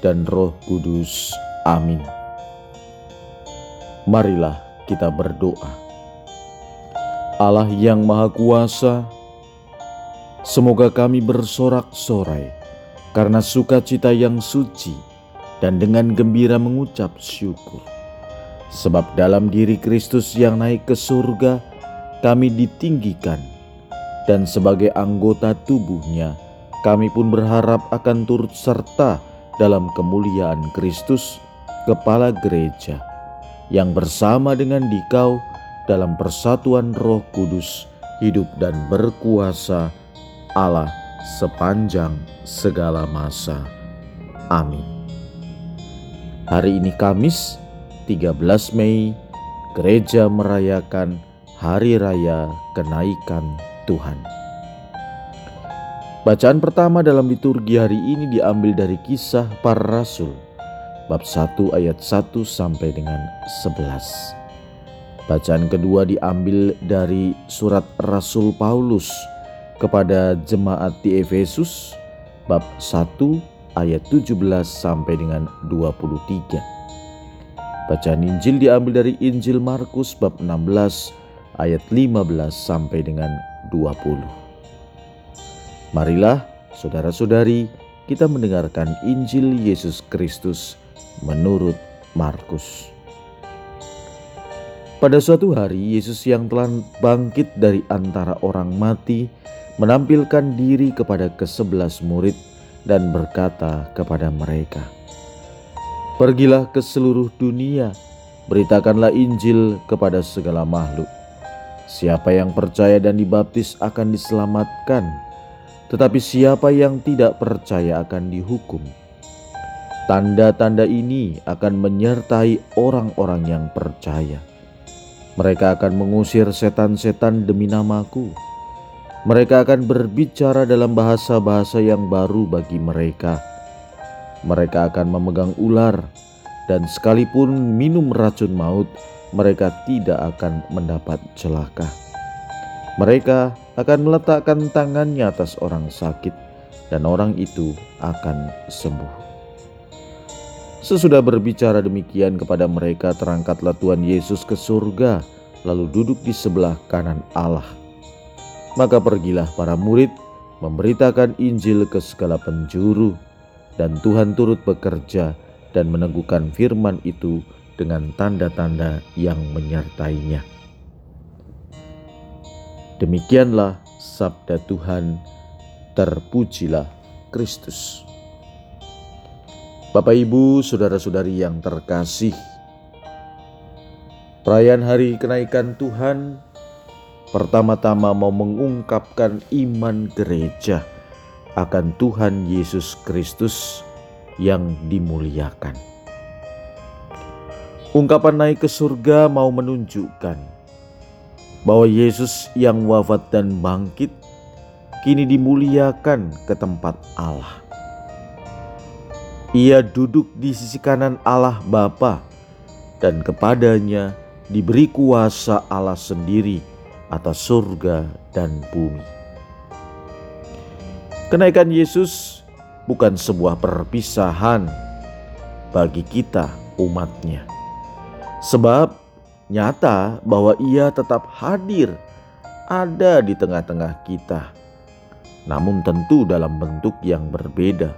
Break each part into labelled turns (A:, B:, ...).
A: dan Roh Kudus. Amin. Marilah kita berdoa. Allah yang Maha Kuasa, semoga kami bersorak-sorai karena sukacita yang suci dan dengan gembira mengucap syukur. Sebab dalam diri Kristus yang naik ke surga, kami ditinggikan, dan sebagai anggota tubuhnya, kami pun berharap akan turut serta dalam kemuliaan Kristus, Kepala Gereja, yang bersama dengan dikau dalam persatuan Roh Kudus hidup dan berkuasa Allah sepanjang segala masa. Amin. Hari ini Kamis 13 Mei, gereja merayakan Hari Raya Kenaikan Tuhan. Bacaan pertama dalam liturgi hari ini diambil dari kisah para rasul bab 1 ayat 1 sampai dengan 11. Bacaan kedua diambil dari surat Rasul Paulus kepada jemaat di Efesus bab 1 ayat 17 sampai dengan 23. Bacaan Injil diambil dari Injil Markus bab 16 ayat 15 sampai dengan 20. Marilah, saudara-saudari, kita mendengarkan Injil Yesus Kristus menurut Markus. Pada suatu hari, Yesus yang telah bangkit dari antara orang mati menampilkan diri kepada kesebelas murid dan berkata kepada mereka, Pergilah ke seluruh dunia, beritakanlah Injil kepada segala makhluk. Siapa yang percaya dan dibaptis akan diselamatkan, tetapi siapa yang tidak percaya akan dihukum. Tanda-tanda ini akan menyertai orang-orang yang percaya. Mereka akan mengusir setan-setan demi namaku. Mereka akan berbicara dalam bahasa-bahasa yang baru bagi mereka. Mereka akan memegang ular, dan sekalipun minum racun maut, mereka tidak akan mendapat celaka. Mereka akan meletakkan tangannya atas orang sakit, dan orang itu akan sembuh. Sesudah berbicara demikian kepada mereka, terangkatlah Tuhan Yesus ke surga, lalu duduk di sebelah kanan Allah. Maka pergilah para murid memberitakan Injil ke segala penjuru, dan Tuhan turut bekerja dan meneguhkan firman itu dengan tanda-tanda yang menyertainya. Demikianlah sabda Tuhan, terpujilah Kristus. Bapak, ibu, saudara-saudari yang terkasih, perayaan Hari Kenaikan Tuhan pertama-tama mau mengungkapkan iman gereja akan Tuhan Yesus Kristus yang dimuliakan. Ungkapan naik ke surga mau menunjukkan bahwa Yesus yang wafat dan bangkit kini dimuliakan ke tempat Allah. Ia duduk di sisi kanan Allah Bapa dan kepadanya diberi kuasa Allah sendiri atas surga dan bumi. Kenaikan Yesus bukan sebuah perpisahan bagi kita umatnya. Sebab Nyata bahwa ia tetap hadir, ada di tengah-tengah kita, namun tentu dalam bentuk yang berbeda.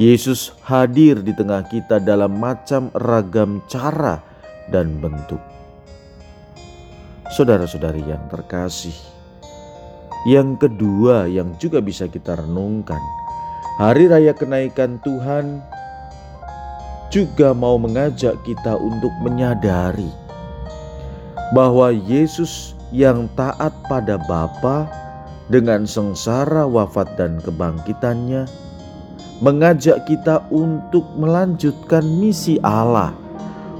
A: Yesus hadir di tengah kita dalam macam ragam cara dan bentuk. Saudara-saudari yang terkasih, yang kedua yang juga bisa kita renungkan, hari raya kenaikan Tuhan juga mau mengajak kita untuk menyadari bahwa Yesus yang taat pada Bapa dengan sengsara wafat dan kebangkitannya mengajak kita untuk melanjutkan misi Allah,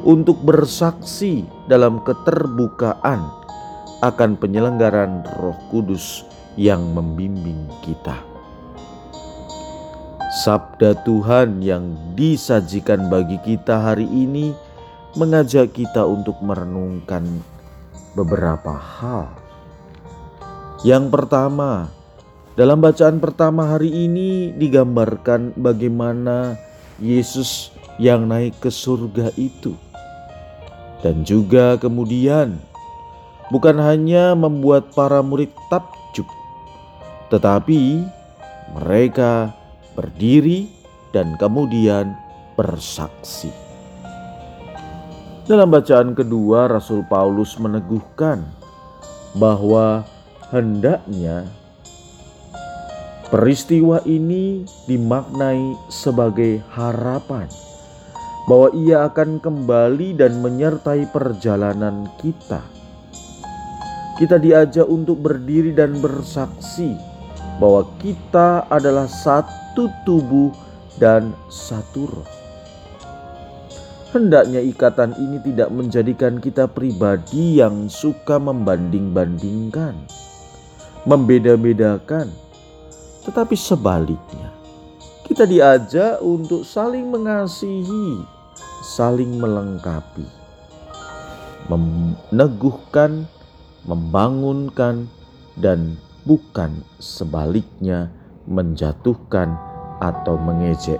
A: untuk bersaksi dalam keterbukaan akan penyelenggaran Roh Kudus yang membimbing kita. Sabda Tuhan yang disajikan bagi kita hari ini mengajak kita untuk merenungkan beberapa hal. Yang pertama, dalam bacaan pertama hari ini digambarkan bagaimana Yesus yang naik ke surga itu. Dan juga kemudian bukan hanya membuat para murid takjub, tetapi mereka berdiri dan kemudian bersaksi. Dalam bacaan kedua, Rasul Paulus meneguhkan bahwa hendaknya peristiwa ini dimaknai sebagai harapan bahwa ia akan kembali dan menyertai perjalanan kita. Kita diajak untuk berdiri dan bersaksi bahwa kita adalah satu tubuh dan satu roh. Hendaknya ikatan ini tidak menjadikan kita pribadi yang suka membanding-bandingkan, membeda-bedakan, tetapi sebaliknya, kita diajak untuk saling mengasihi, saling melengkapi, meneguhkan, membangunkan, dan bukan sebaliknya menjatuhkan atau mengejek.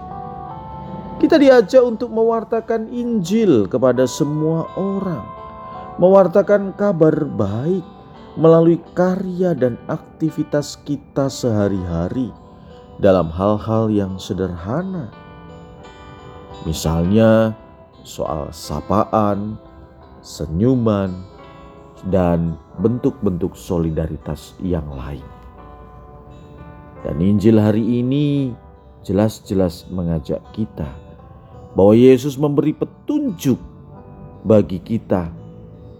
A: Kita diajak untuk mewartakan Injil kepada semua orang, mewartakan kabar baik melalui karya dan aktivitas kita sehari-hari dalam hal-hal yang sederhana. Misalnya soal sapaan, senyuman, dan bentuk-bentuk solidaritas yang lain. Dan Injil hari ini jelas-jelas mengajak kita bahwa Yesus memberi petunjuk bagi kita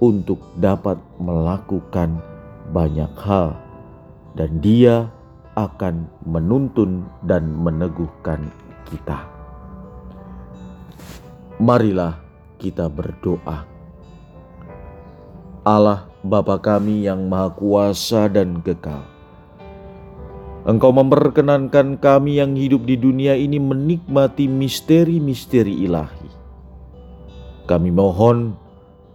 A: untuk dapat melakukan banyak hal, dan Dia akan menuntun dan meneguhkan kita. Marilah kita berdoa. Allah Bapa kami yang Maha Kuasa dan Kekal. Engkau memperkenankan kami yang hidup di dunia ini menikmati misteri-misteri ilahi. Kami mohon,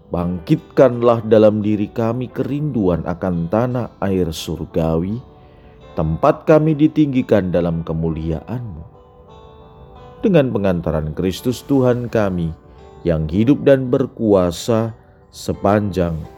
A: bangkitkanlah dalam diri kami kerinduan akan tanah air surgawi, tempat kami ditinggikan dalam kemuliaan-Mu. Dengan pengantaran Kristus Tuhan kami, yang hidup dan berkuasa sepanjang